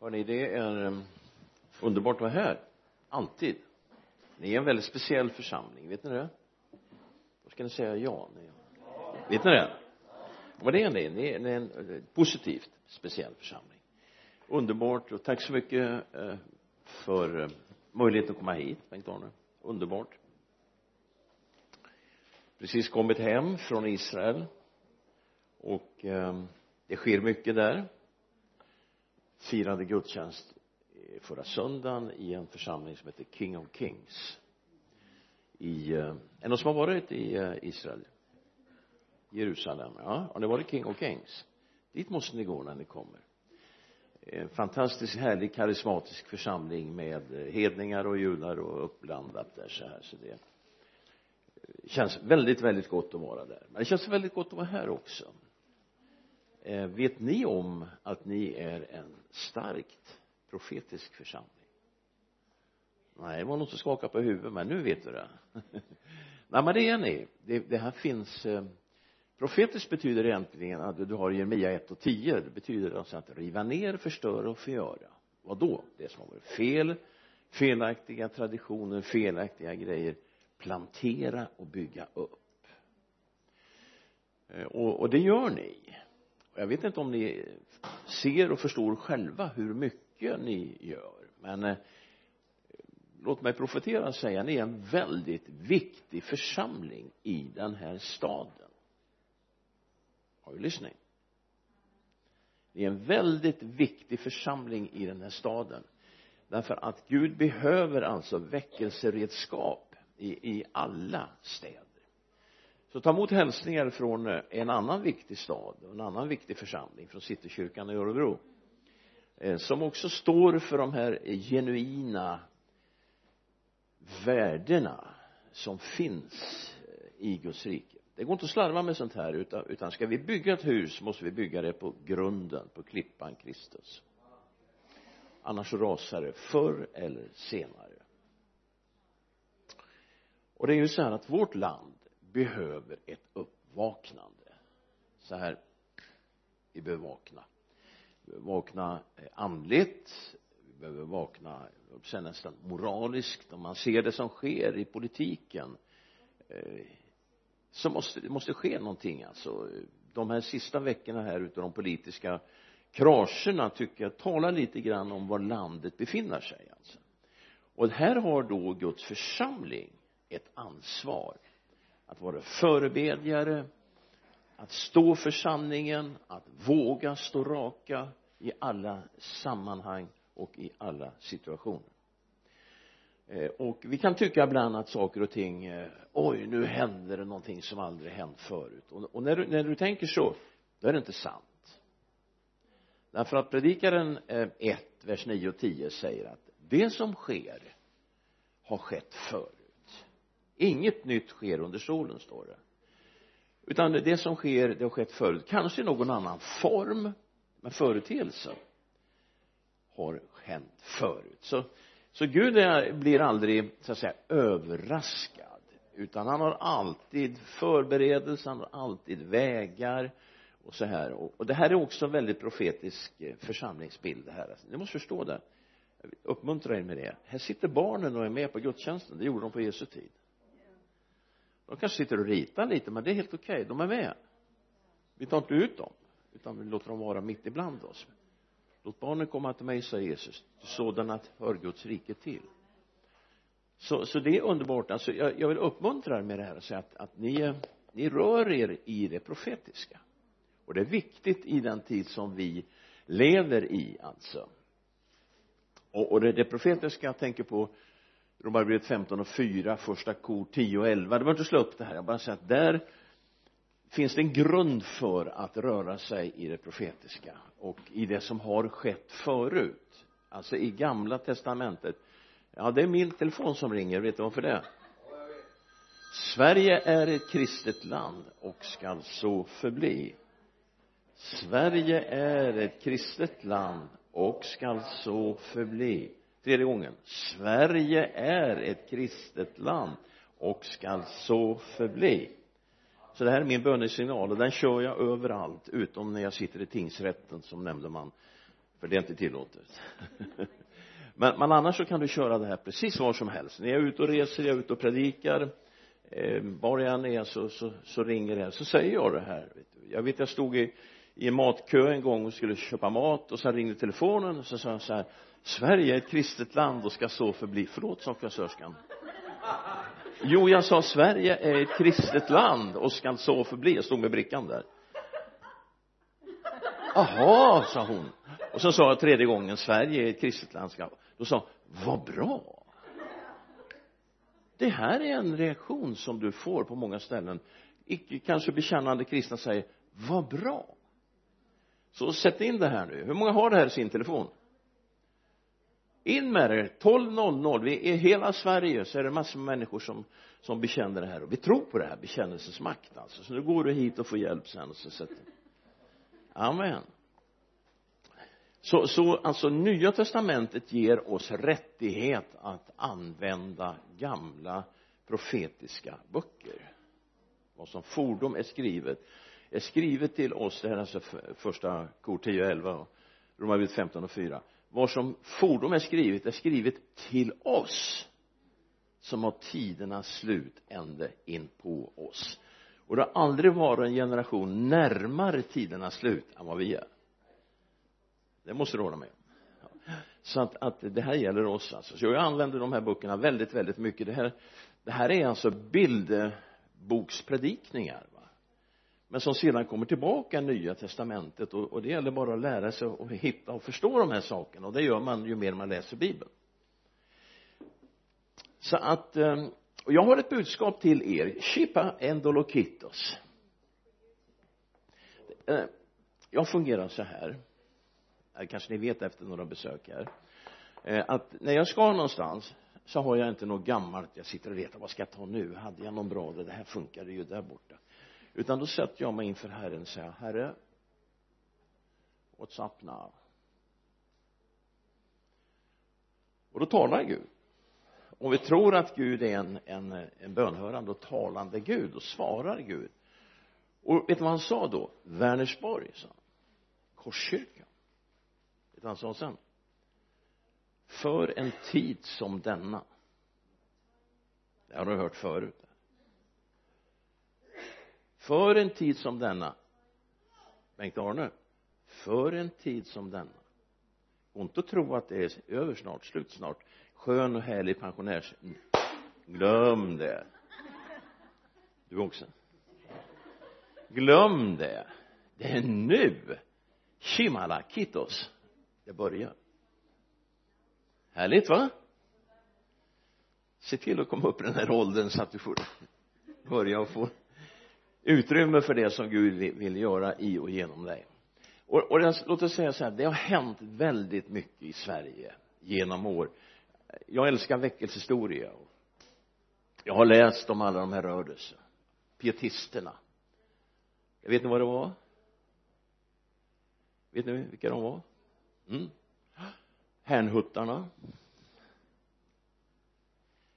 Hörrni, det är eh, underbart att vara här. Alltid. Ni är en väldigt speciell församling, vet ni det? Då ska ni säga? Ja vet ni det? Vad det är ni? Ni är en eh, positivt speciell församling. Underbart och tack så mycket eh, för möjligheten att komma hit Bengt-Arne underbart. Precis kommit hem från Israel och det sker mycket där firade gudstjänst eh, förra söndagen i en församling som heter King of Kings. I, eh, är är någon som har varit i eh, Israel? Jerusalem, ja, har ni varit King of Kings? Dit måste ni gå när ni kommer. En fantastiskt härlig karismatisk församling med hedningar och judar och uppblandat där så här så det känns väldigt väldigt gott att vara där. Men det känns väldigt gott att vara här också. Eh, vet ni om att ni är en starkt profetisk församling? Nej det var någon som skakade på huvudet men nu vet du det. Nej men det är ni. Det, det här finns eh, profetiskt betyder egentligen att du har Jeremia 1 och 10 det betyder alltså att riva ner, förstöra och förgöra. Vad då? det som har varit fel felaktiga traditioner, felaktiga grejer. Plantera och bygga upp. Eh, och, och det gör ni jag vet inte om ni ser och förstår själva hur mycket ni gör men eh, låt mig profetera och säga ni är en väldigt viktig församling i den här staden. Har du lyssning ni är en väldigt viktig församling i den här staden därför att Gud behöver alltså väckelseredskap i, i alla städer så ta emot hälsningar från eh, en annan viktig stad och en annan viktig församling från Citykyrkan i Örebro eh, som också står för de här genuina värdena som finns eh, i Guds rike. Det går inte att slarva med sånt här utan, utan ska vi bygga ett hus måste vi bygga det på grunden, på klippan Kristus. Annars rasar det förr eller senare. Och det är ju så här att vårt land behöver ett uppvaknande. Så här vi behöver vakna. Vi behöver vakna eh, andligt. Vi behöver vakna jag nästan moraliskt om man ser det som sker i politiken eh, så måste det måste ske någonting alltså. De här sista veckorna här utav de politiska krascherna tycker jag talar lite grann om var landet befinner sig alltså. Och här har då Guds församling ett ansvar att vara förebedjare att stå för sanningen att våga stå raka i alla sammanhang och i alla situationer. Eh, och vi kan tycka ibland att saker och ting eh, oj nu händer det någonting som aldrig hänt förut. Och, och när, du, när du tänker så då är det inte sant. Därför att predikaren eh, 1 vers 9 och 10 säger att det som sker har skett förr inget nytt sker under solen står det. Utan det som sker det har skett förut kanske i någon annan form men företeelsen har hänt förut. Så så Gud är, blir aldrig så att säga överraskad utan han har alltid förberedelser, han har alltid vägar och så här. Och, och det här är också en väldigt profetisk eh, församlingsbild det här. Alltså, ni måste förstå det. Uppmuntra er med det. Här sitter barnen och är med på gudstjänsten. Det gjorde de på Jesu tid de kanske sitter och ritar lite men det är helt okej. Okay. de är med. Vi tar inte ut dem utan vi låter dem vara mitt ibland oss. Låt barnen komma till mig säger Jesus sådana hör Guds rike till. Så, så det är underbart. Alltså jag, jag vill uppmuntra er med det här och säga att, att ni, ni rör er i det profetiska. Och det är viktigt i den tid som vi lever i alltså. Och, och det, det profetiska jag tänker på Romarbrevet 15 och 4, första kor 10 och 11. Det var inte slå upp det här, jag bara säger att där finns det en grund för att röra sig i det profetiska och i det som har skett förut. Alltså i gamla testamentet. Ja det är min telefon som ringer, vet du varför det? Sverige är ett kristet land och skall så förbli. Sverige är ett kristet land och skall så förbli tredje gången. Sverige är ett kristet land och skall så förbli. Så det här är min bönesignal och den kör jag överallt utom när jag sitter i tingsrätten som nämndeman för det är inte tillåtet. Men, men annars så kan du köra det här precis var som helst. När jag är ute och reser, jag är ute och predikar eh, var jag än är så, så, så ringer det så säger jag det här vet du. jag vet jag stod i, i en matkö en gång och skulle köpa mat och sen ringde telefonen och så sa jag så här Sverige är ett kristet land och ska så förbli. Förlåt sa kassörskan jo jag sa Sverige är ett kristet land och ska så förbli. Jag stod med brickan där. Jaha sa hon. Och så sa jag tredje gången Sverige är ett kristet land. Då sa hon vad bra. Det här är en reaktion som du får på många ställen. Icke kanske bekännande kristna säger vad bra. Så sätt in det här nu. Hur många har det här i sin telefon? In med det. 12.00 vi är hela Sverige så är det massor med människor som som bekänner det här. Och vi tror på det här bekännelsens makt alltså. Så nu går du hit och får hjälp sen och så sätter amen. Så, så alltså nya testamentet ger oss rättighet att använda gamla profetiska böcker. Vad som fordom är skrivet är skrivet till oss. Det här är alltså första kor 10 och 11 och Romarbrevet 15 och 4 vad som fordom är skrivet är skrivet till oss som har tidernas slut ände in på oss. Och det har aldrig varit en generation närmare tidernas slut än vad vi är. Det måste du hålla med så att, att det här gäller oss alltså. Så jag använder de här böckerna väldigt väldigt mycket. Det här det här är alltså bildbokspredikningar men som sedan kommer tillbaka i nya testamentet och, och det gäller bara att lära sig och hitta och förstå de här sakerna. Och det gör man ju mer man läser bibeln. Så att ehm, och jag har ett budskap till er. Chippa endolokitos. Eh, jag fungerar så här. Kanske ni vet efter några besök här. Eh, att när jag ska någonstans så har jag inte något gammalt. Jag sitter och letar vad ska jag ta nu? Hade jag någon bra? Det här funkade ju där borta utan då sätter jag mig inför Herren och säger Herre what's up now? Och då talar Gud. Om vi tror att Gud är en, en, en bönhörande och talande Gud och svarar Gud. Och vet du vad han sa då? Vänersborg sa han. Korskyrkan vet du vad han sa sen? För en tid som denna. Det har du hört förut för en tid som denna Bengt-Arne för en tid som denna gå inte tro att det är över snart, slut snart skön och härlig pensionärs glöm det. Du också glöm det. Det är nu. Shimala Kitos. Det börjar. Härligt va? Se till att komma upp i den här åldern så att du får börja och få utrymme för det som Gud vill göra i och genom dig. Och, och låt oss säga så här det har hänt väldigt mycket i Sverige genom år. Jag älskar väckelsehistoria. Jag har läst om alla de här rörelserna. Pietisterna. Vet ni vad det var? Vet ni vilka de var? Mm. hänhuttarna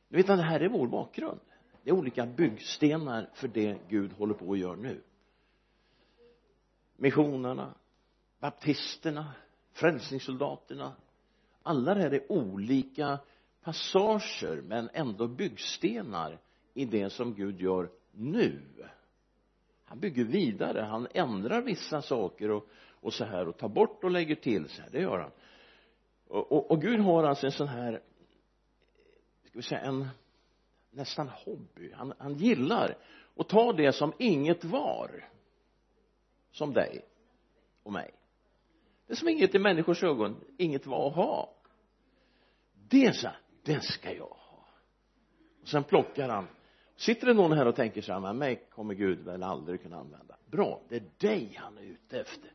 du vet att det här är vår bakgrund det är olika byggstenar för det Gud håller på att göra nu. Missionerna baptisterna frälsningssoldaterna alla det här är olika passager men ändå byggstenar i det som Gud gör nu. Han bygger vidare han ändrar vissa saker och, och så här och tar bort och lägger till så här det gör han. Och, och, och Gud har alltså en sån här ska vi säga en nästan hobby. Han, han gillar att ta det som inget var som dig och mig. Det som inget i människors ögon inget var att ha. Det så det ska jag ha. Och sen plockar han. Sitter det någon här och tänker så här men mig kommer Gud väl aldrig kunna använda. Bra det är dig han är ute efter.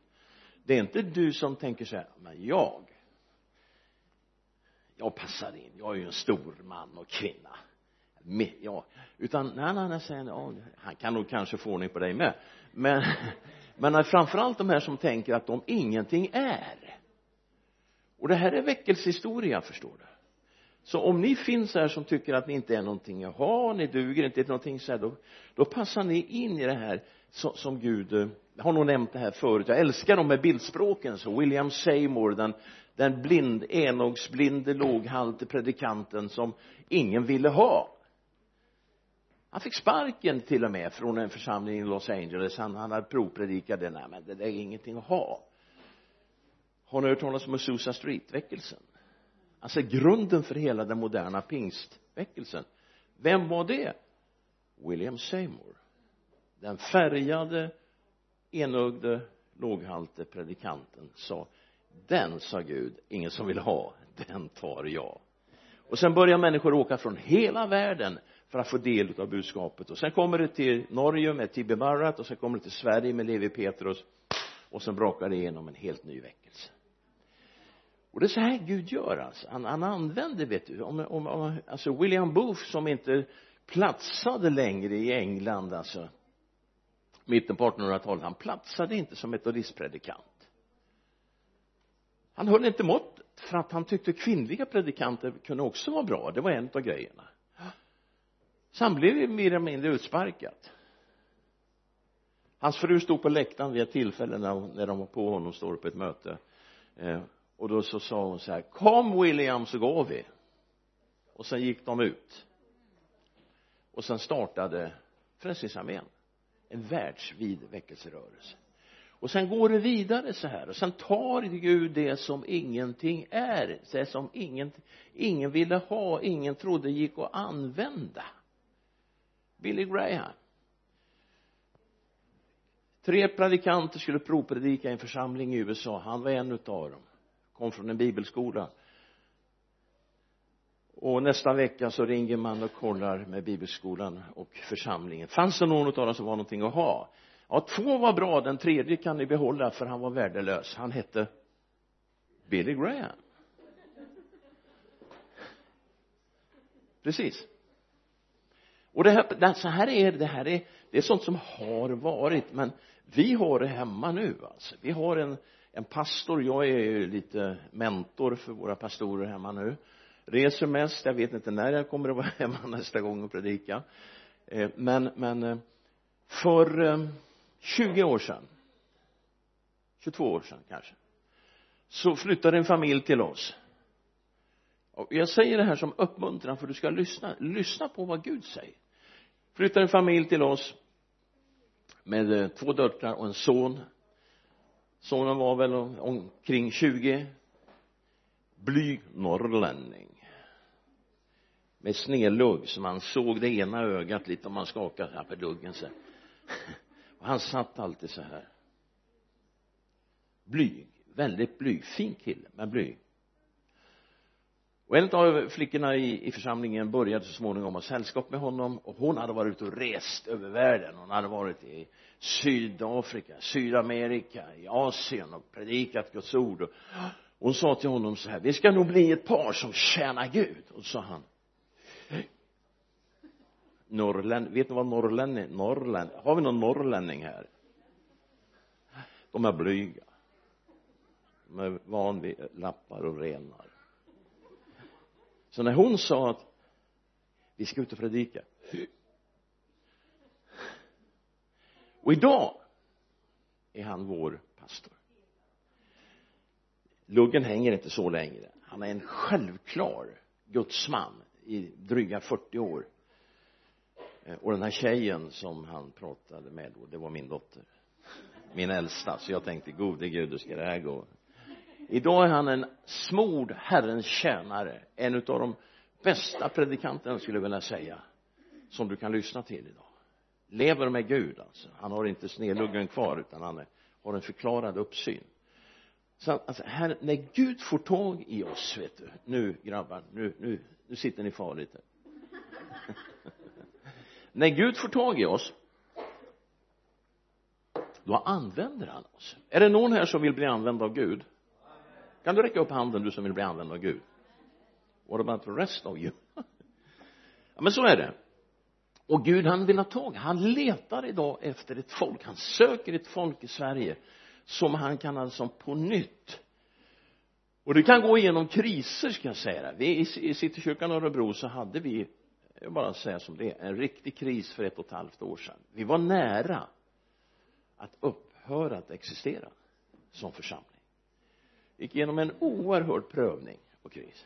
Det är inte du som tänker så här men jag jag passar in. Jag är ju en stor man och kvinna ja. Utan nej nej nej säger han, ja, han kan nog kanske få ordning på dig med. Men men framförallt de här som tänker att de ingenting är. Och det här är väckelsehistoria förstår du. Så om ni finns här som tycker att ni inte är någonting jaha ni duger inte till någonting så här då, då passar ni in i det här som, som Gud jag har nog nämnt det här förut. Jag älskar de här bildspråken så William Seymour den den blind, enogsblinde, låghalte predikanten som ingen ville ha han fick sparken till och med från en församling i Los Angeles. Han, han hade provpredikat det. Nej men det där är ingenting att ha. Har ni hört talas om Azusa Street-väckelsen? Alltså grunden för hela den moderna pingstväckelsen. Vem var det? William Seymour. Den färgade enögde låghalte predikanten sa den sa Gud ingen som vill ha den tar jag. Och sen börjar människor åka från hela världen för att få del av budskapet. Och sen kommer det till Norge med Tibi Marat och sen kommer det till Sverige med Levi Petrus och sen brakar det igenom en helt ny väckelse. Och det är så här Gud gör alltså. Han, han använder vet du om, om, om alltså William Booth som inte platsade längre i England alltså mitten på 1800-talet han platsade inte som metodistpredikant. Han höll inte måttet för att han tyckte kvinnliga predikanter kunde också vara bra. Det var en av grejerna så han blev mer eller mindre utsparkad. Hans fru stod på läktaren vid ett tillfälle när, när de var på honom står på ett möte. Eh, och då så sa hon så här kom William så går vi. Och sen gick de ut. Och sen startade Frälsningsarmén en världsvid väckelserörelse. Och sen går det vidare så här och sen tar Gud det som ingenting är det som ingen, ingen ville ha, ingen trodde gick att använda. Billy Graham. Tre predikanter skulle provpredika i en församling i USA. Han var en utav dem. Kom från en bibelskola. Och nästa vecka så ringer man och kollar med bibelskolan och församlingen. Fanns det någon av dem som var någonting att ha? Ja två var bra. Den tredje kan ni behålla för han var värdelös. Han hette Billy Graham. Precis och det här, så här är det, det här är det är sånt som har varit men vi har det hemma nu alltså. Vi har en en pastor. Jag är ju lite mentor för våra pastorer hemma nu. Reser mest. Jag vet inte när jag kommer att vara hemma nästa gång och predika. Eh, men men eh, för eh, 20 år sedan 22 år sedan kanske så flyttade en familj till oss. Och jag säger det här som uppmuntran för du ska lyssna lyssna på vad Gud säger flyttade en familj till oss med eh, två döttrar och en son. Sonen var väl omkring 20 blyg norrlänning. Med snedlugg så man såg det ena ögat lite om man skakade. På luggen så. Och han satt alltid så här. Blyg väldigt blyg. Fin kille men blyg och en av flickorna i, i församlingen började så småningom ha sällskap med honom och hon hade varit ute och rest över världen. Hon hade varit i Sydafrika, Sydamerika, i Asien och predikat Guds ord. Och hon sa till honom så här vi ska nog bli ett par som tjänar Gud. Och så sa han norrlänning, vet ni vad norrlänning, norrlänning, har vi någon norrlänning här? De är blyga. De är van vid lappar och renar så när hon sa att vi ska ut och predika. Och idag är han vår pastor. Luggen hänger inte så längre han är en självklar gudsman i dryga 40 år. Eh, och den här tjejen som han pratade med då, det var min dotter. Min äldsta. Så jag tänkte gode gud hur ska det här gå? Idag är han en smord herrens tjänare. En utav de bästa predikanterna skulle jag vilja säga som du kan lyssna till idag. Lever med Gud alltså. Han har inte snedluggen kvar utan han är, har en förklarad uppsyn. Så alltså här, när Gud får tag i oss vet du. Nu grabbar nu, nu, nu sitter ni farligt när Gud får tag i oss då använder han oss. Är det någon här som vill bli använd av Gud? Kan du räcka upp handen du som vill bli använd av Gud? What about the rest of you ja men så är det. Och Gud han vill ha tag. Han letar idag efter ett folk. Han söker ett folk i Sverige som han kan alltså på nytt. Och det kan gå igenom kriser ska jag säga. Vi i Citykyrkan Örebro så hade vi jag bara säga som det är en riktig kris för ett och ett halvt år sedan. Vi var nära att upphöra att existera som församling gick igenom en oerhörd prövning och kris.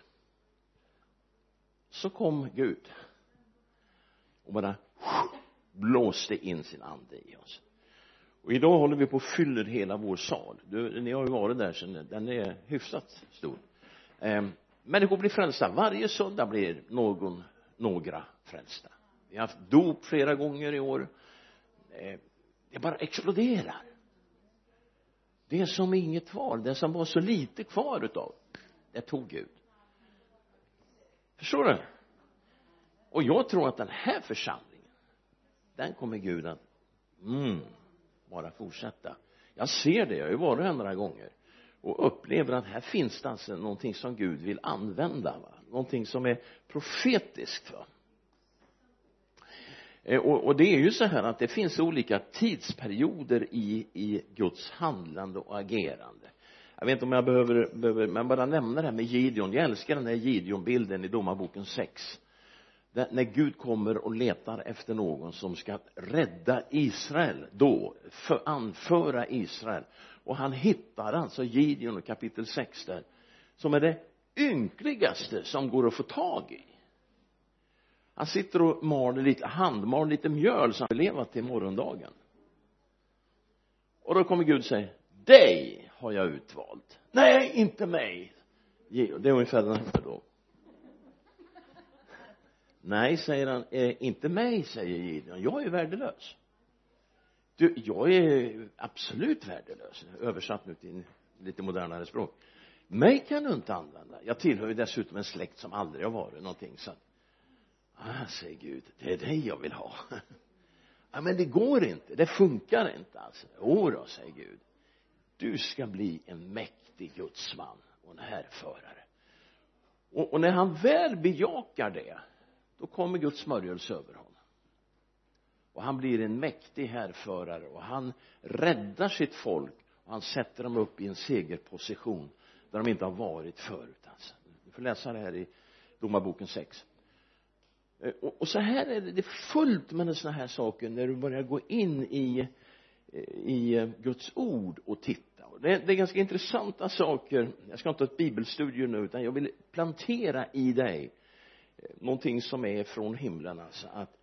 Så kom Gud och bara blåste in sin ande i oss. Och idag håller vi på och fyller hela vår sal. Du, ni har ju varit där sen den är hyfsat stor. Eh, människor blir frälsta. Varje söndag blir någon några frälsta. Vi har haft dop flera gånger i år. Eh, det bara exploderar det är som inget kvar det som var så lite kvar utav det tog Gud. Förstår du? Och jag tror att den här församlingen den kommer Gud att mm, bara fortsätta. Jag ser det, jag har ju varit här några gånger och upplever att här finns det alltså någonting som Gud vill använda va? någonting som är profetiskt va Eh, och, och, det är ju så här att det finns olika tidsperioder i, i Guds handlande och agerande. Jag vet inte om jag behöver, behöver men bara nämna det här med Gideon. Jag älskar den här Gideon-bilden i domarboken 6 när Gud kommer och letar efter någon som ska rädda Israel då för, anföra Israel. Och han hittar alltså Gideon i kapitel 6 där som är det ynkligaste som går att få tag i han sitter och maler lite, handmal lite mjöl så han vill leva till morgondagen. Och då kommer Gud och säger dig har jag utvalt. Nej inte mig. Det är ungefär den här då. Nej säger han eh, inte mig säger Gideon. Jag är värdelös. Du jag är absolut värdelös. Översatt nu till lite modernare språk. Mig kan du inte använda. Jag tillhör ju dessutom en släkt som aldrig har varit någonting så att ah, säger Gud det är dig jag vill ha. Ja men det går inte det funkar inte alltså. Jodå, säger Gud. Du ska bli en mäktig gudsman och en härförare. Och, och när han väl bejakar det då kommer Guds smörjelse över honom. Och han blir en mäktig härförare och han räddar sitt folk och han sätter dem upp i en segerposition där de inte har varit förut alltså. Du får läsa det här i domarboken 6 Eh, och, så här är det, det är fullt med sådana här saker när du börjar gå in i i Guds ord och titta. Och det, det är ganska intressanta saker. Jag ska inte ha ett bibelstudium nu utan jag vill plantera i dig eh, någonting som är från himlen alltså att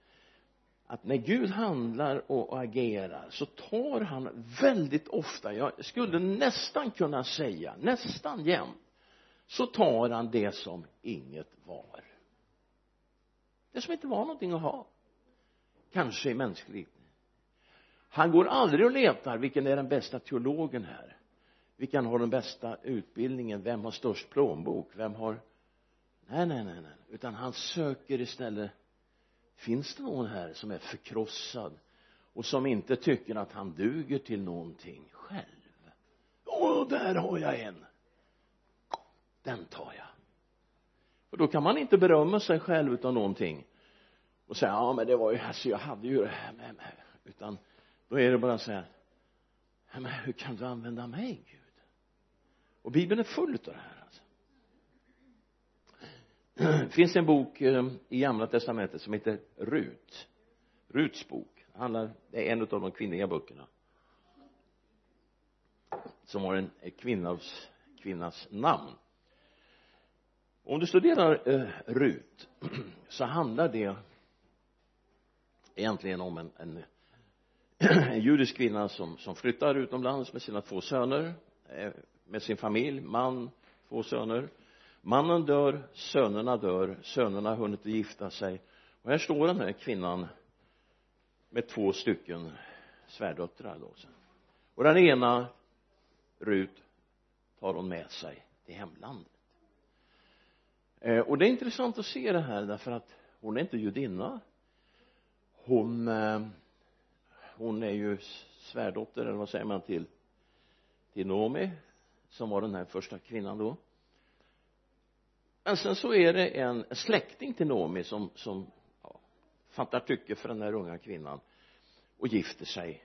att när Gud handlar och agerar så tar han väldigt ofta, jag skulle nästan kunna säga, nästan jämt så tar han det som inget var det som inte var någonting att ha. Kanske i mänskligt han går aldrig och letar vilken är den bästa teologen här. Vilken har den bästa utbildningen? Vem har störst plånbok? Vem har nej nej nej nej. Utan han söker istället finns det någon här som är förkrossad och som inte tycker att han duger till någonting själv? Och där har jag en! Den tar jag för då kan man inte berömma sig själv utav någonting. Och säga ja men det var ju alltså jag hade ju det här med mig. Utan då är det bara att säga ja, men hur kan du använda mig Gud? Och bibeln är full av det här alltså. Det finns en bok eh, i gamla testamentet som heter Rut. Ruts bok. Handlar, det är en av de kvinnliga böckerna. Som har en kvinnas, kvinnas namn om du studerar eh, Rut så handlar det egentligen om en, en, en judisk kvinna som, som flyttar utomlands med sina två söner eh, med sin familj, man, två söner. Mannen dör, sönerna dör, sönerna har hunnit att gifta sig. Och här står den här kvinnan med två stycken svärdöttrar då. Och den ena Rut tar hon med sig till hemlandet eh, och det är intressant att se det här därför att hon är inte judinna. Hon eh, hon är ju svärdotter eller vad säger man till till Nomi som var den här första kvinnan då. Men sen så är det en släkting till Nomi som, som ja, fattar tycke för den här unga kvinnan och gifter sig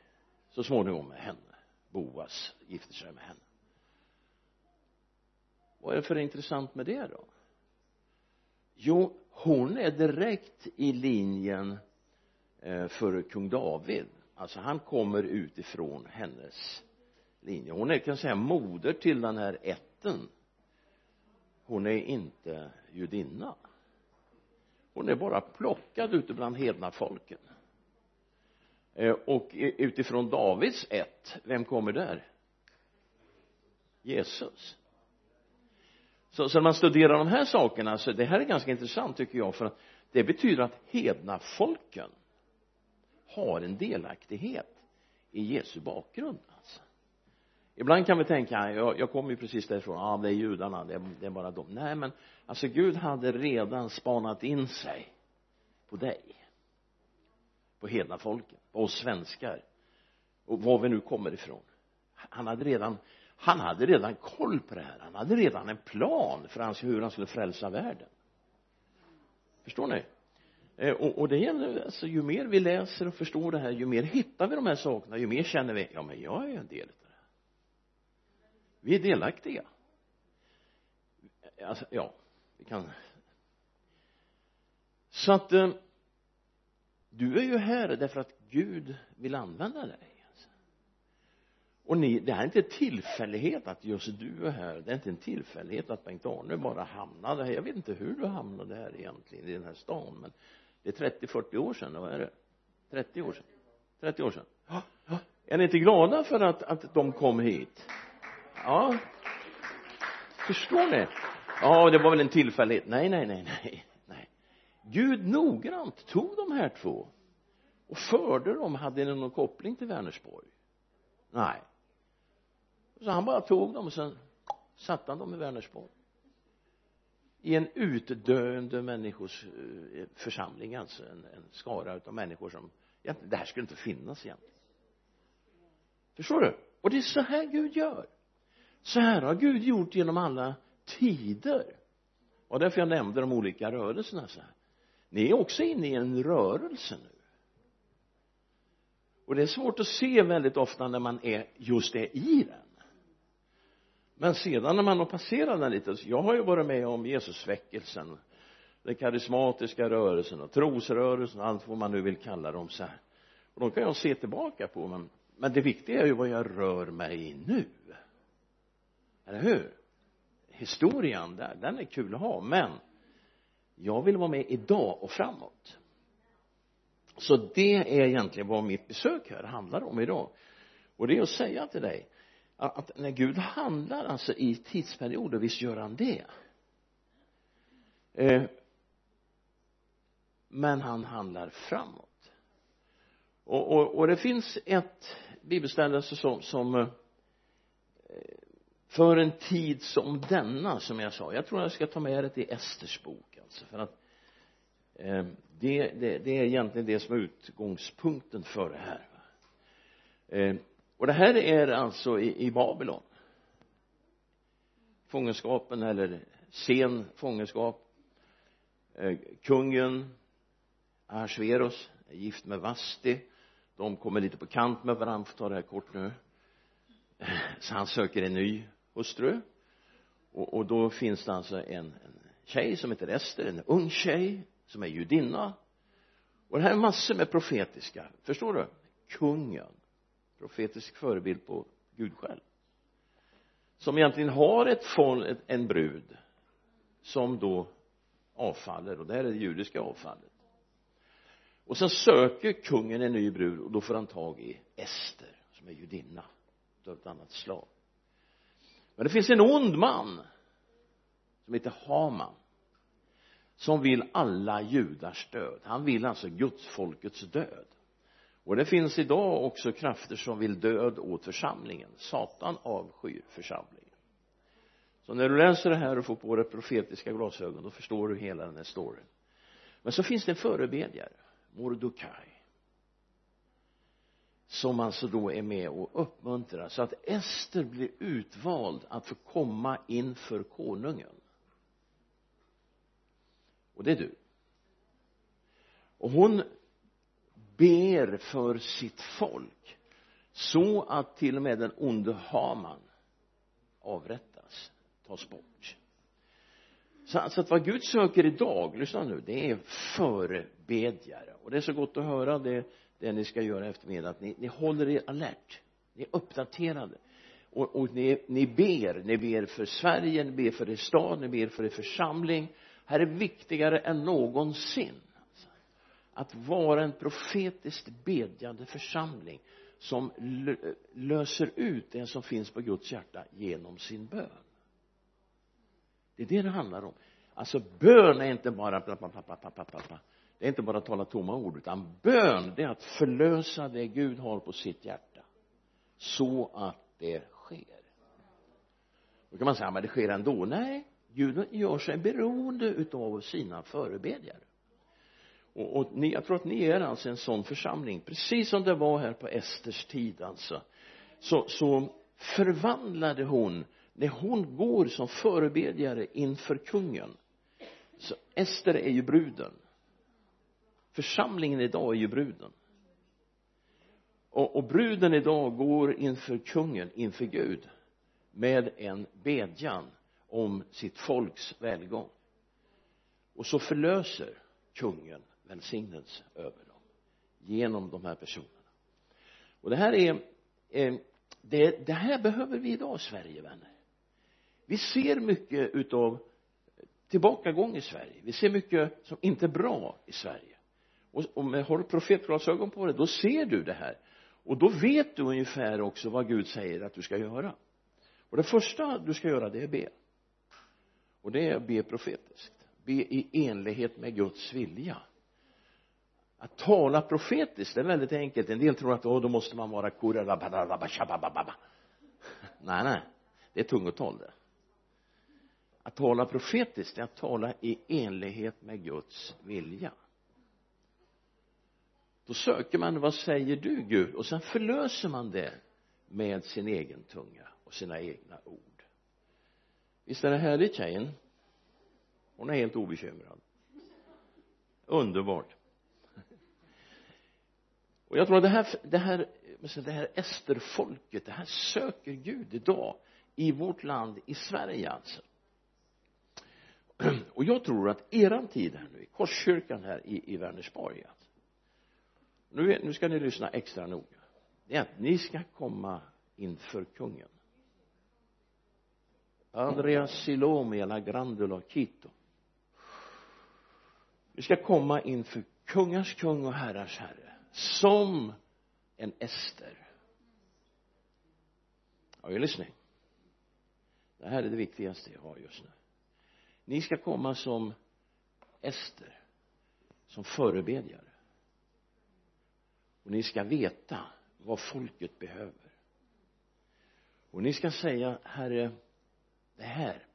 så småningom med henne. Boas gifter sig med henne. Vad är det för intressant med det då? Jo hon är direkt i linjen eh, för kung David. Alltså han kommer utifrån hennes linje. Hon är kan säga moder till den här ätten. Hon är inte judinna. Hon är bara plockad ute bland hedna folken. Eh, och utifrån Davids ett vem kommer där? Jesus så, så när man studerar de här sakerna så det här är ganska intressant tycker jag för att det betyder att hedna folken har en delaktighet i Jesu bakgrund alltså. Ibland kan vi tänka jag, jag kommer ju precis därifrån. Ja det är judarna det är, det är bara dem nej men alltså Gud hade redan spanat in sig på dig på hedna folken på oss svenskar och var vi nu kommer ifrån. Han hade redan han hade redan koll på det här. Han hade redan en plan för hur han skulle frälsa världen. Förstår ni? Eh, och, och det gäller alltså ju mer vi läser och förstår det här ju mer hittar vi de här sakerna ju mer känner vi ja men jag är en del av det vi är delaktiga. Alltså, ja vi kan så att eh, du är ju här därför att Gud vill använda dig och ni, det här är inte en tillfällighet att just du är här. Det är inte en tillfällighet att Bengt-Arne bara hamnade här. Jag vet inte hur du hamnade här egentligen i den här stan men det är 30-40 år sedan, vad är det? 30 år sedan. 30 år sedan. Ja, ja. är ni inte glada för att, att de kom hit? Ja. Förstår ni? Ja det var väl en tillfällighet. Nej nej nej nej nej. Gud noggrant tog de här två och förde dem. Hade ni någon koppling till Vänersborg? Nej så han bara tog dem och sen satte han dem i Vänersborg. I en utdöende människors eh, församling alltså en, en skara utav människor som egentligen, det här skulle inte finnas egentligen. Förstår du? Och det är så här Gud gör. Så här har Gud gjort genom alla tider. Och därför jag nämnde de olika rörelserna så här. Ni är också inne i en rörelse nu. Och det är svårt att se väldigt ofta när man är just är i den men sedan när man har passerat den lite jag har ju varit med om Jesusväckelsen den karismatiska rörelsen och trosrörelsen och allt vad man nu vill kalla dem så här. Och de kan jag se tillbaka på men, men det viktiga är ju vad jag rör mig i nu. Eller hur? Historien där, den är kul att ha men jag vill vara med idag och framåt. Så det är egentligen vad mitt besök här handlar om idag. Och det är att säga till dig att när Gud handlar alltså i tidsperioder, visst gör han det? Eh, men han handlar framåt. Och, och, och det finns ett bibelställe som, som eh, för en tid som denna som jag sa. Jag tror jag ska ta med det till Esters bok alltså för att eh, det, det, det är egentligen det som är utgångspunkten för det här eh, och det här är alltså i, i Babylon. Fångenskapen eller sen fångenskap. Eh, kungen Ahasverus är gift med Vasti. De kommer lite på kant med varandra, får ta det här kort nu. Eh, så han söker en ny hustru. Och, och då finns det alltså en, en tjej som heter Ester, en ung tjej som är judinna. Och det här är massor med profetiska, förstår du? Kungen profetisk förebild på Gud själv. Som egentligen har ett folk, en brud som då avfaller och det här är det judiska avfallet. Och sen söker kungen en ny brud och då får han tag i Ester som är judinna av ett annat slag. Men det finns en ond man som heter Haman som vill alla judars död. Han vill alltså gudsfolkets död och det finns idag också krafter som vill död åt församlingen. Satan avskyr församlingen. Så när du läser det här och får på dig profetiska glasögon då förstår du hela den här storyn. Men så finns det en förebedjare Mordokaj som alltså då är med och uppmuntrar så att Ester blir utvald att få komma inför konungen. Och det är du. Och hon ber för sitt folk så att till och med den onde Haman avrättas, tas bort. Så alltså att vad Gud söker idag, lyssna nu, det är förebedjare. Och det är så gott att höra det det ni ska göra eftermiddag att ni, ni håller er alert ni är uppdaterade. Och, och ni, ni ber, ni ber för Sverige, ni ber för er stad, ni ber för er församling. Här är viktigare än någonsin att vara en profetiskt bedjande församling som löser ut det som finns på Guds hjärta genom sin bön. Det är det det handlar om. Alltså bön är inte bara bla, bla, bla, bla, bla, bla, bla. det är inte bara att tala tomma ord utan bön det är att förlösa det Gud har på sitt hjärta. Så att det sker. Då kan man säga men det sker ändå. Nej Gud gör sig beroende utav sina förebedjare och, och ni, jag tror att ni är alltså en sån församling. Precis som det var här på Esters tid alltså. Så, så förvandlade hon när hon går som förebedjare inför kungen. Så Ester är ju bruden. Församlingen idag är ju bruden. Och, och bruden idag går inför kungen, inför Gud med en bedjan om sitt folks välgång. Och så förlöser kungen välsignelse över dem genom de här personerna. Och det här är eh, det, det här behöver vi idag Sverige vänner. Vi ser mycket utav tillbakagång i Sverige. Vi ser mycket som inte är bra i Sverige. Och och med, har profetglasögon på dig då ser du det här. Och då vet du ungefär också vad Gud säger att du ska göra. Och det första du ska göra det är be. Och det är att be profetiskt. Be i enlighet med Guds vilja att tala profetiskt det är väldigt enkelt. En del tror att oh, då måste man vara nej nej. Det är tungotal det. Att tala profetiskt är att tala i enlighet med Guds vilja. Då söker man vad säger du Gud? Och sen förlöser man det med sin egen tunga och sina egna ord. Visst är det härligt tjejen? Hon är helt obekymrad. Underbart och jag tror att det här det här det här Esterfolket det här söker Gud idag i vårt land i Sverige alltså. Och jag tror att eran tid här nu i Korskyrkan här i, i Vänersborg alltså, nu, nu ska ni lyssna extra noga. Det är att ni ska komma inför kungen. Andreas Silomi Grandula Quito. Vi ska komma inför kungars kung och herrars herre som en Ester. Are you listening? Det här är det viktigaste jag har just nu. Ni ska komma som Ester som förebedjare. Och ni ska veta vad folket behöver. Och ni ska säga herre det här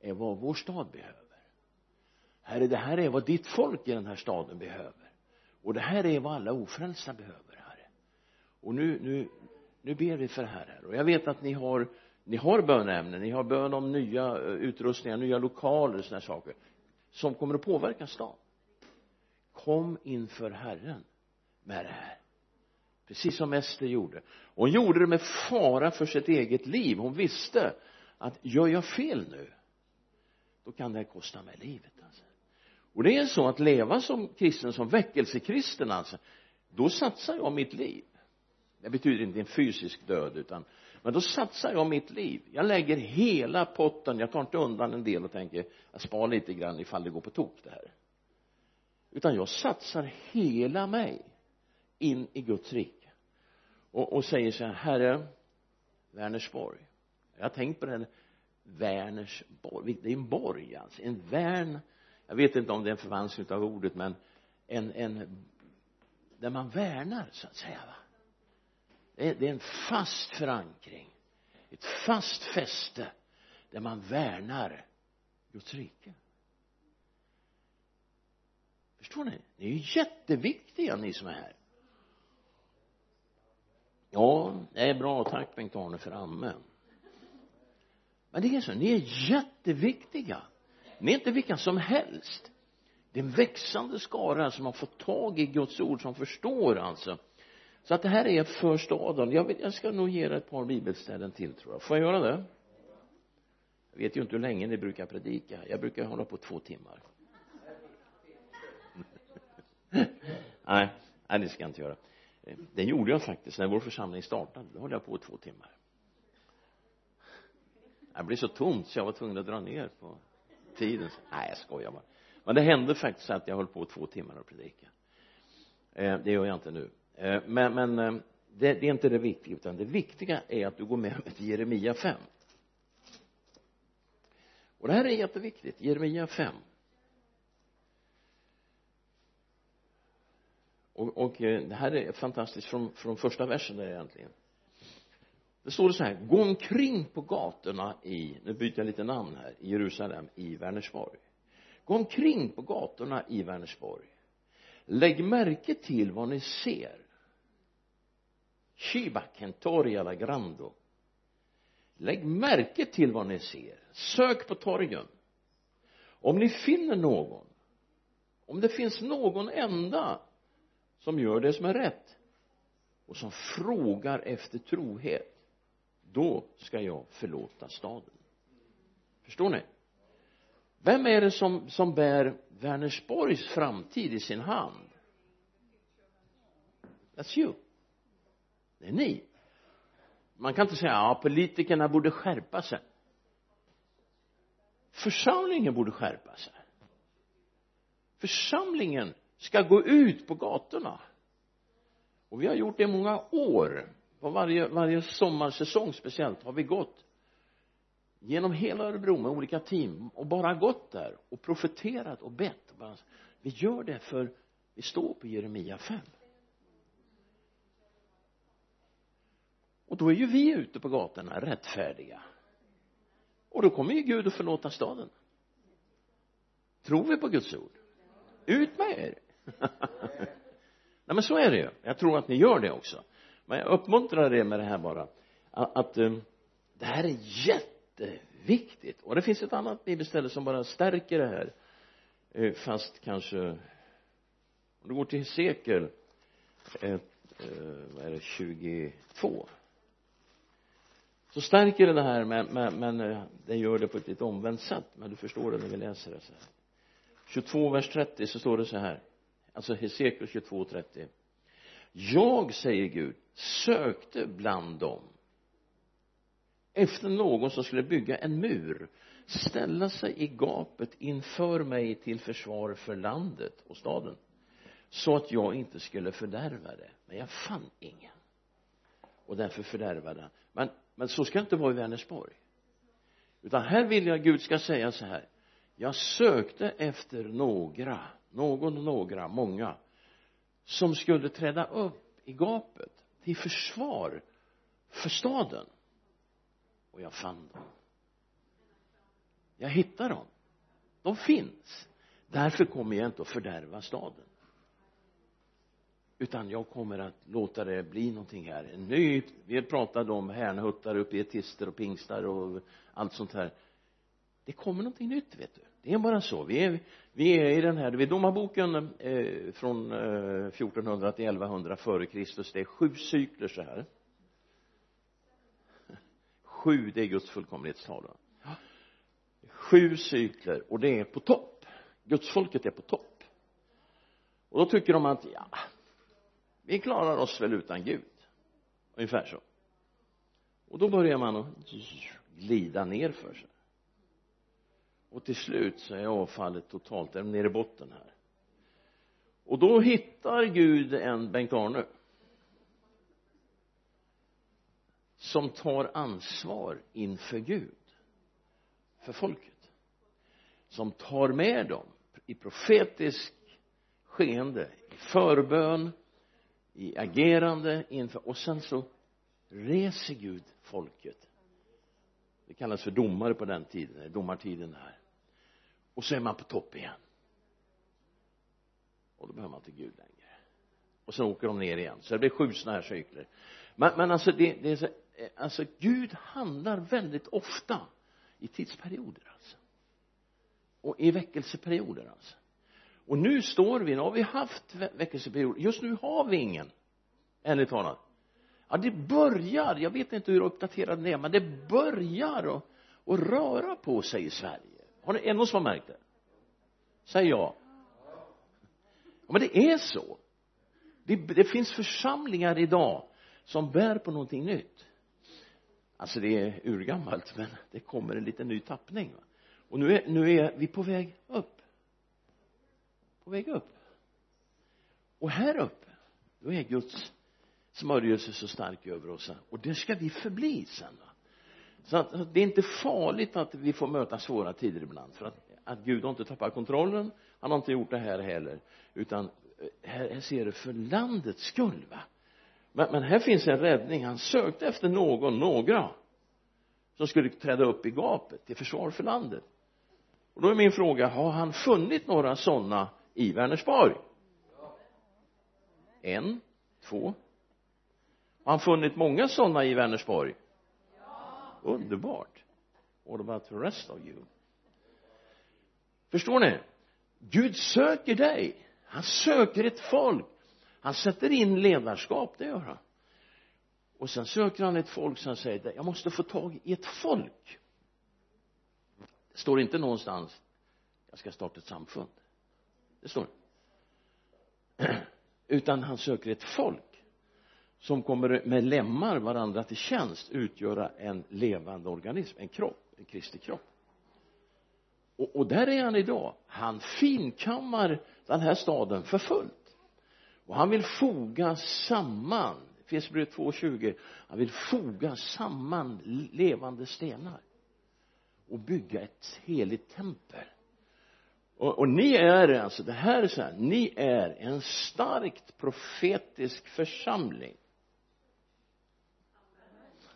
är vad vår stad behöver. Herre det här är vad ditt folk i den här staden behöver och det här är vad alla ofrälsta behöver herre. Och nu, nu, nu ber vi för det här herre. Och jag vet att ni har ni har bönämnen, ni har bön om nya eh, utrustningar, nya lokaler och sådana saker som kommer att påverka stan. Kom inför Herren med det här. Precis som Ester gjorde. Och hon gjorde det med fara för sitt eget liv. Hon visste att gör jag fel nu då kan det här kosta mig livet alltså och det är så att leva som kristen som väckelsekristen alltså då satsar jag mitt liv. Det betyder inte en fysisk död utan men då satsar jag mitt liv. Jag lägger hela potten jag tar inte undan en del och tänker jag spar lite grann ifall det går på tok det här. Utan jag satsar hela mig in i Guds rike. Och, och säger så här herre Vänersborg. Jag har tänkt på den Vänersborg. Det är en borg alltså. En värn jag vet inte om det är en förvanskning av ordet men en, en där man värnar så att säga va? Det är, det är en fast förankring ett fast fäste där man värnar Guds rike. Förstår ni? Ni är ju jätteviktiga ni som är här. Ja det är bra. Tack Bengt-Arne för amen. Men det är så ni är jätteviktiga det är inte vilka som helst. Det är en växande skara som har fått tag i Guds ord som förstår alltså. Så att det här är för staden jag, vill, jag ska nog ge er ett par bibelställen till tror jag. Får jag göra det? Jag vet ju inte hur länge ni brukar predika. Jag brukar hålla på två timmar. Nej nej det ska jag inte göra. Det gjorde jag faktiskt när vår församling startade. Då höll jag på två timmar. Det blev så tomt så jag var tvungen att dra ner på tiden. Nej jag skojar bara. Men det hände faktiskt att jag höll på två timmar och predika. Eh, det gör jag inte nu. Eh, men, men eh, det, det är inte det viktiga utan det viktiga är att du går med mig till Jeremia 5 och det här är jätteviktigt Jeremia 5 och, och eh, det här är fantastiskt från, från första versen där egentligen det står det så här gå omkring på gatorna i nu byter jag lite namn här i Jerusalem i Vänersborg. Gå omkring på gatorna i Vänersborg. Lägg märke till vad ni ser. Shibaken Kentori alla grando lägg märke till vad ni ser. Sök på torgen. Om ni finner någon om det finns någon enda som gör det som är rätt och som frågar efter trohet då ska jag förlåta staden. Förstår ni? Vem är det som, som bär Vänersborgs framtid i sin hand? That's you. Det är ni. Man kan inte säga ja politikerna borde skärpa sig. Församlingen borde skärpa sig. Församlingen ska gå ut på gatorna. Och vi har gjort det i många år på varje, varje sommarsäsong speciellt har vi gått genom hela Örebro med olika team och bara gått där och profeterat och bett. Vi gör det för vi står på Jeremia 5 och då är ju vi ute på gatorna rättfärdiga. Och då kommer ju Gud att förlåta staden. Tror vi på Guds ord? Ut med er! Nej men så är det ju. Jag tror att ni gör det också men jag uppmuntrar er med det här bara. Att, att um, det här är jätteviktigt. Och det finns ett annat bibelställe som bara stärker det här. Eh, fast kanske om du går till sekel eh, uh, vad är det 22 så stärker det det här men, men, men eh, det gör det på ett lite omvänt sätt. Men du förstår det när vi läser det så här. 22 vers 30 så står det så här. Alltså Hesekiel 22 30 jag säger Gud sökte bland dem. Efter någon som skulle bygga en mur ställa sig i gapet inför mig till försvar för landet och staden så att jag inte skulle fördärva det. Men jag fann ingen. Och därför fördärvade han. Men, men så ska det inte vara i Vänersborg. Utan här vill jag att Gud ska säga så här. Jag sökte efter några någon, några, många som skulle träda upp i gapet till försvar för staden. Och jag fann dem. Jag hittade dem. De finns. Därför kommer jag inte att fördärva staden. Utan jag kommer att låta det bli någonting här. En ny vi pratade om härnhuttar och pietister och pingstar och allt sånt här. Det kommer någonting nytt vet du det är bara så. Vi är, vi är i den här, vid domarboken eh, från eh, 1400 till 1100 före Kristus. Det är sju cykler så här. Sju det är Guds fullkomlighetstal sju cykler och det är på topp. Gudsfolket är på topp. Och då tycker de att ja vi klarar oss väl utan Gud. Ungefär så. Och då börjar man att glida ner för sig och till slut så är avfallet totalt, är nere i botten här. Och då hittar Gud en Bengt-Arne som tar ansvar inför Gud för folket som tar med dem i profetisk skeende i förbön i agerande inför och sen så reser Gud folket det kallas för domare på den tiden, eh, domartiden här. Och så är man på topp igen. Och då behöver man inte Gud längre. Och sen åker de ner igen. Så det blir sju sådana här cykler. Men, men alltså det, det är så, eh, alltså Gud handlar väldigt ofta i tidsperioder alltså. Och i väckelseperioder alltså. Och nu står vi, nu har vi haft väckelseperioder. Just nu har vi ingen ärligt talat ja det börjar, jag vet inte hur uppdaterad det är men det börjar att, att röra på sig i Sverige. Har ni, är det någon som har märkt det? Säg ja. Ja men det är så. Det, det finns församlingar idag som bär på någonting nytt. Alltså det är urgammalt men det kommer en liten ny tappning va? och nu är, nu är vi på väg upp. På väg upp. Och här uppe då är Guds smörjelse så stark över oss och det ska vi förbli sen va? så att det är inte farligt att vi får möta svåra tider ibland för att, att Gud har inte tappat kontrollen han har inte gjort det här heller. Utan eh, här, här ser du för landets skull va? Men, men här finns en räddning. Han sökte efter någon, några som skulle träda upp i gapet till försvar för landet. Och då är min fråga har han funnit några sådana i Vänersborg? En, två har han funnit många sådana i Vänersborg? Ja. Underbart. What about the rest of you? Förstår ni? Gud söker dig. Han söker ett folk. Han sätter in ledarskap det gör han. Och sen söker han ett folk som säger jag måste få tag i ett folk. Det står inte någonstans jag ska starta ett samfund. Det står utan han söker ett folk som kommer med lemmar varandra till tjänst utgöra en levande organism, en kropp, en Kristi kropp. Och, och där är han idag. Han finkammar den här staden för fullt. Och han vill foga samman Efesierbrevet 2.20 han vill foga samman levande stenar och bygga ett heligt tempel. Och, och ni är alltså, det här är så här, ni är en starkt profetisk församling.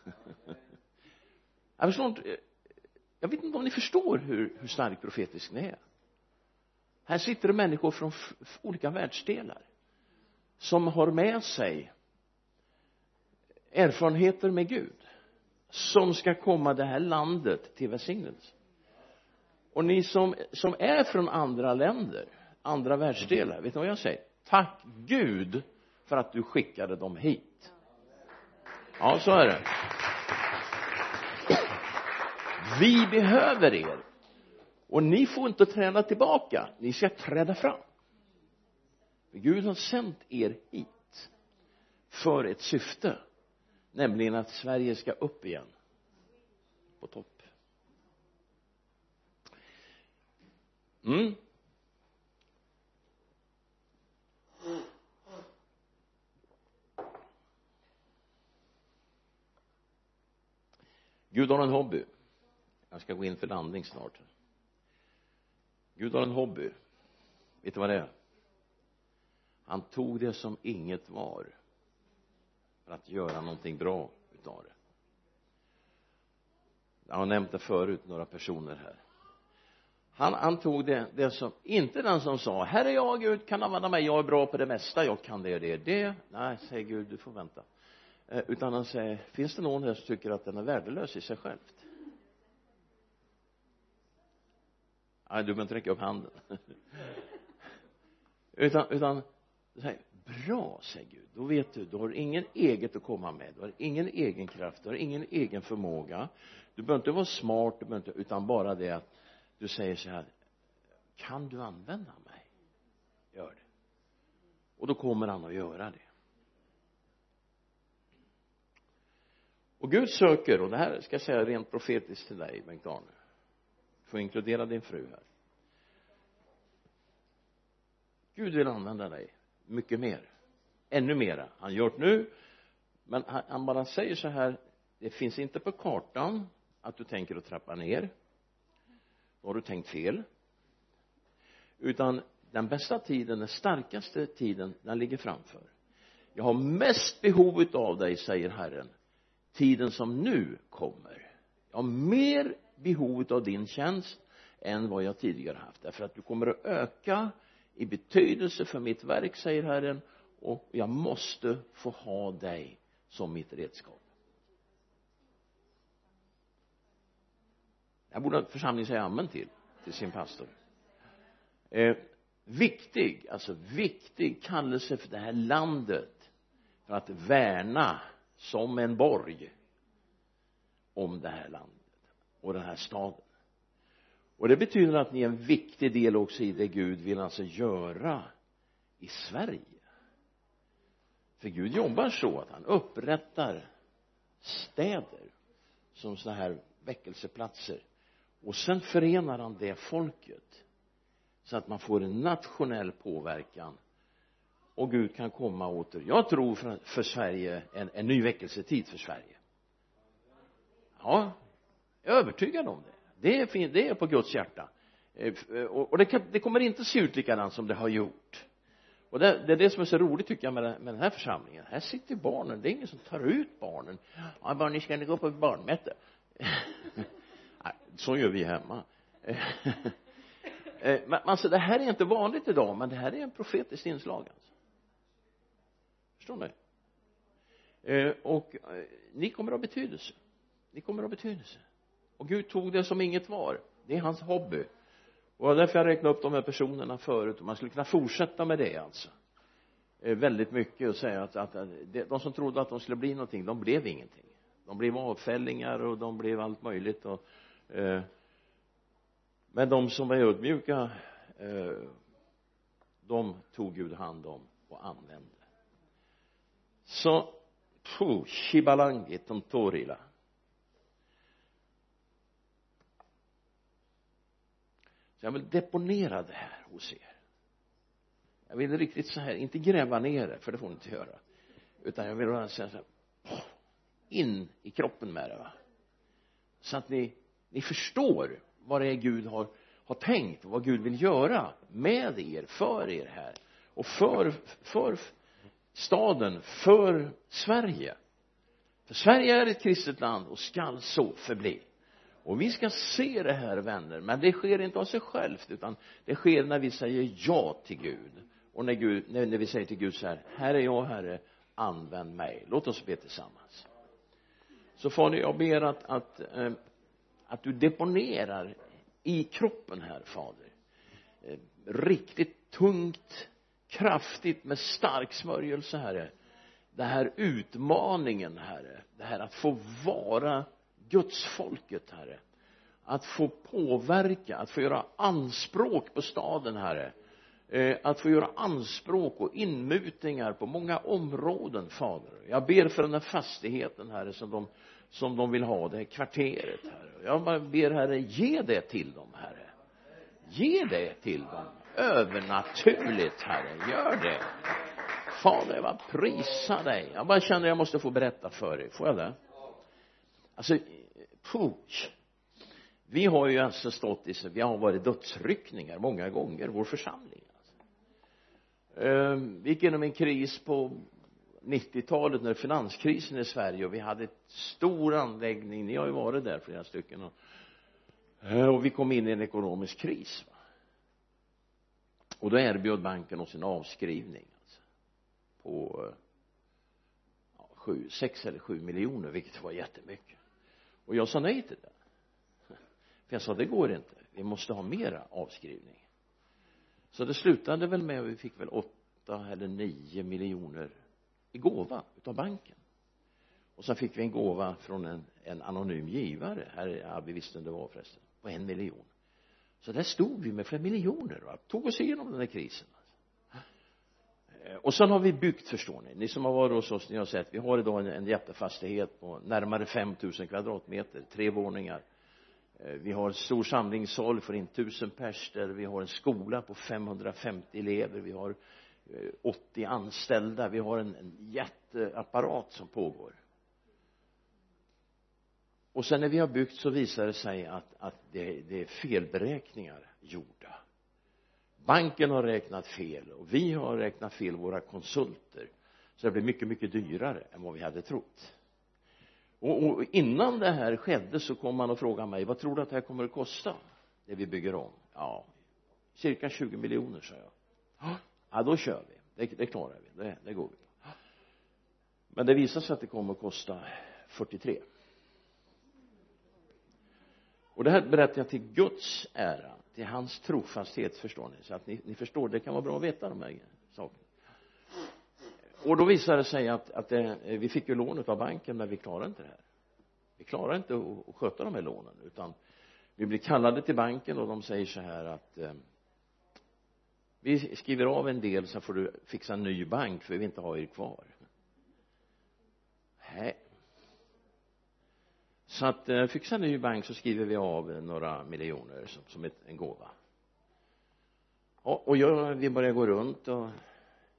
jag förstår inte jag vet inte om ni förstår hur, hur stark profetisk ni är. Här sitter det människor från olika världsdelar som har med sig erfarenheter med Gud som ska komma det här landet till välsignelse. Och ni som, som är från andra länder andra världsdelar vet ni vad jag säger? Tack Gud för att du skickade dem hit ja så är det. Vi behöver er. Och ni får inte träda tillbaka. Ni ska träda fram. För Gud har sänt er hit för ett syfte nämligen att Sverige ska upp igen. På topp. Mm. Gud har en hobby. Jag ska gå in för landning snart. Gud har en hobby. Vet du vad det är? Han tog det som inget var för att göra någonting bra utav det. Jag har nämnt det förut några personer här. Han tog det, det som, inte den som sa här är jag Gud, kan använda mig, jag är bra på det mesta, jag kan det, det, det. Nej, säger Gud, du får vänta. Eh, utan han säger, finns det någon här som tycker att den är värdelös i sig självt? Nej, du behöver inte räcka upp handen. Utan, utan säger, bra säger Gud. Då vet du, du har ingen eget att komma med. Du har ingen egen kraft, du har ingen egen förmåga. Du behöver inte vara smart, du behöver inte, utan bara det att du säger så här kan du använda mig? Gör det. Och då kommer han att göra det. Och Gud söker och det här ska jag säga rent profetiskt till dig Bengt-Arne du får inkludera din fru här. Gud vill använda dig mycket mer ännu mera. Han gör det nu men han, han bara säger så här det finns inte på kartan att du tänker att trappa ner. Då har du tänkt fel. Utan den bästa tiden, den starkaste tiden, den ligger framför. Jag har mest behov av dig säger Herren tiden som nu kommer. Jag har mer behov av din tjänst än vad jag tidigare haft därför att du kommer att öka i betydelse för mitt verk säger Herren och jag måste få ha dig som mitt redskap. Jag borde församlingen säga amen till till sin pastor. Eh, viktig alltså viktig kallelse för det här landet för att värna som en borg om det här landet och den här staden. Och det betyder att ni är en viktig del också i det Gud vill alltså göra i Sverige. För Gud jobbar så att han upprättar städer som sådana här väckelseplatser. Och sen förenar han det folket så att man får en nationell påverkan och Gud kan komma åter. Jag tror för, för Sverige en, en ny väckelsetid för Sverige. Ja jag är övertygad om det. Det är, det är på Guds hjärta. Eh, eh, och det, kan, det kommer inte se ut likadant som det har gjort. Och det, det är det som är så roligt tycker jag med, den, med den här församlingen. Här sitter barnen. Det är ingen som tar ut barnen. Ja barn ni ska ni gå på barnmöte så gör vi hemma. Eh, men alltså det här är inte vanligt idag men det här är en profetiskt inslag alltså förstår ni? Eh, och eh, ni kommer att ha betydelse. Ni kommer att ha betydelse. Och Gud tog det som inget var. Det är hans hobby. Och det var därför jag räknade upp de här personerna förut. Och man skulle kunna fortsätta med det alltså. Eh, väldigt mycket och säga att, att de som trodde att de skulle bli någonting de blev ingenting. De blev avfällingar och de blev allt möjligt och eh, men de som var ödmjuka eh, de tog Gud hand om och använde så puh, shibalangi tontorila så jag vill deponera det här hos er. Jag vill riktigt så här, inte gräva ner det, för det får ni inte göra. Utan jag vill bara säga så här in i kroppen med det va. Så att ni ni förstår vad det är Gud har har tänkt vad Gud vill göra med er, för er här. Och för, för staden, för Sverige. För Sverige är ett kristet land och skall så förbli. Och vi ska se det här vänner men det sker inte av sig självt utan det sker när vi säger ja till Gud. Och när Gud, när, när vi säger till Gud så här här är jag herre använd mig. Låt oss be tillsammans. Så fader jag ber att, att, eh, att du deponerar i kroppen här fader. Eh, riktigt tungt kraftigt med stark smörjelse herre. Den här utmaningen herre. Det här att få vara Guds folket herre. Att få påverka att få göra anspråk på staden herre. Eh, att få göra anspråk och inmutningar på många områden fader. Jag ber för den här fastigheten herre som de som de vill ha. Det här kvarteret herre. Jag bara ber herre ge det till dem herre. Ge det till dem övernaturligt herre. Gör det. Fader jag bara prisa dig. Jag bara känner jag måste få berätta för dig. Får jag det? Alltså puch vi har ju alltså stått i vi har varit dödsryckningar många gånger vår församling. Alltså. vi gick igenom en kris på 90-talet när finanskrisen i Sverige och vi hade en stor anläggning. Ni har ju varit där flera stycken. Och, eh, och vi kom in i en ekonomisk kris va? Och då erbjöd banken oss en avskrivning alltså, på ja, sju, sex eller sju miljoner vilket var jättemycket. Och jag sa nej till det. För jag sa det går inte. Vi måste ha mera avskrivning. Så det slutade väl med vi fick väl åtta eller nio miljoner i gåva utav banken. Och så fick vi en gåva från en, en anonym givare. Här, ja, vi visste vem det var förresten. På en miljon så där stod vi med flera miljoner va? Tog oss igenom den här krisen. Eh, och sen har vi byggt förstår ni. Ni som har varit hos oss ni har sett vi har idag en, en jättefastighet på närmare 5000 kvadratmeter tre våningar. Eh, vi har en stor samlingssal för in tusen pers där vi har en skola på 550 elever vi har eh, 80 anställda vi har en, en jätteapparat som pågår och sen när vi har byggt så visar det sig att, att det, det är felberäkningar gjorda. Banken har räknat fel och vi har räknat fel våra konsulter. Så det blir mycket mycket dyrare än vad vi hade trott. Och, och innan det här skedde så kom man och frågade mig vad tror du att det här kommer att kosta det vi bygger om? Ja cirka 20 miljoner sa jag. Ja då kör vi. Det, det klarar vi. Det, det går. Vi men det visar sig att det kommer att kosta 43 och det här berättar jag till Guds ära till hans trofasthet förstår ni. Så att ni, ni förstår det kan vara bra att veta de här sakerna. Och då visade det sig att, att det, vi fick ju lån av banken men vi klarar inte det här. Vi klarar inte att, att sköta de här lånen utan vi blir kallade till banken och de säger så här att eh, vi skriver av en del så får du fixa en ny bank för vi vill inte ha er kvar. Nej så att eh, fixar ny bank så skriver vi av några miljoner som, som ett, en gåva. Och, och jag, vi börjar gå runt och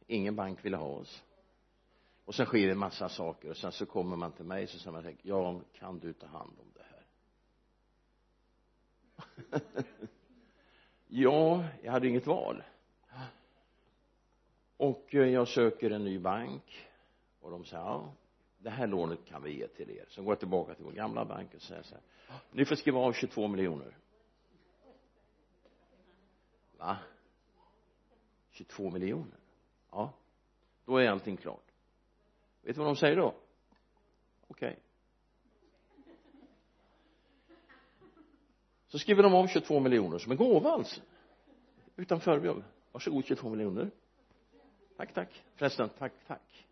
ingen bank ville ha oss. Och sen sker en massa saker och sen så kommer man till mig så säger man ja kan du ta hand om det här? Ja jag hade inget val. Och eh, jag söker en ny bank och de säger ja det här lånet kan vi ge till er. Så går jag tillbaka till vår gamla bank och säger så här ah, ni får skriva av 22 miljoner. Va? 22 miljoner? Ja då är allting klart. Vet du vad de säger då? Okej. Okay. så skriver de om 22 miljoner som en gåva alltså utan förbehåll. Varsågod 22 miljoner. Tack tack. Förresten tack tack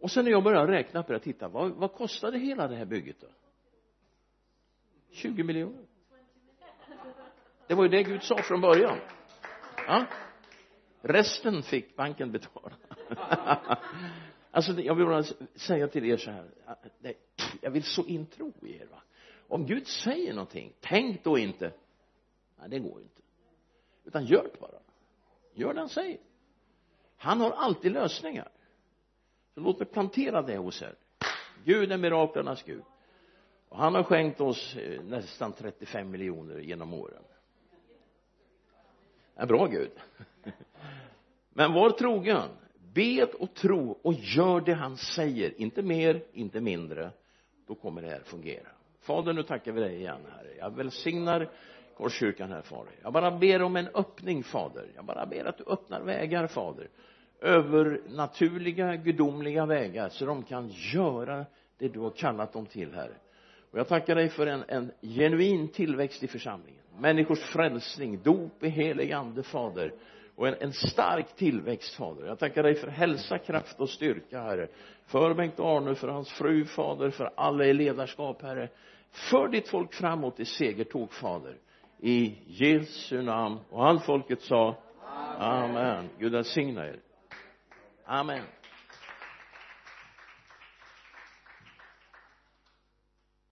och sen när jag började räkna på det titta vad, vad kostade hela det här bygget då? 20 miljoner. Det var ju det Gud sa från början. Ja. Resten fick banken betala. Alltså jag vill bara säga till er så här jag vill så in tro i er va. Om Gud säger någonting tänk då inte nej det går inte. Utan gör det bara. Gör det han säger. Han har alltid lösningar så låt mig plantera det hos er. Gud är miraklernas Gud och han har skänkt oss eh, nästan 35 miljoner genom åren. En bra Gud. Men var trogen. Bed och tro och gör det han säger. Inte mer, inte mindre. Då kommer det här fungera. Fader nu tackar vi dig igen herre. Jag välsignar Korskyrkan här fader. Jag bara ber om en öppning fader. Jag bara ber att du öppnar vägar fader övernaturliga gudomliga vägar så de kan göra det du har kallat dem till herre. Och jag tackar dig för en, en genuin tillväxt i församlingen. Människors frälsning, dop i helig ande fader. Och en, en stark tillväxt fader. Jag tackar dig för hälsa, kraft och styrka herre. För Bengt Arne, för hans fru fader, för alla i ledarskap herre. För ditt folk framåt i segertåg fader. I Jesu namn. Och allt folket sa Amen. Gud välsigna er. Amen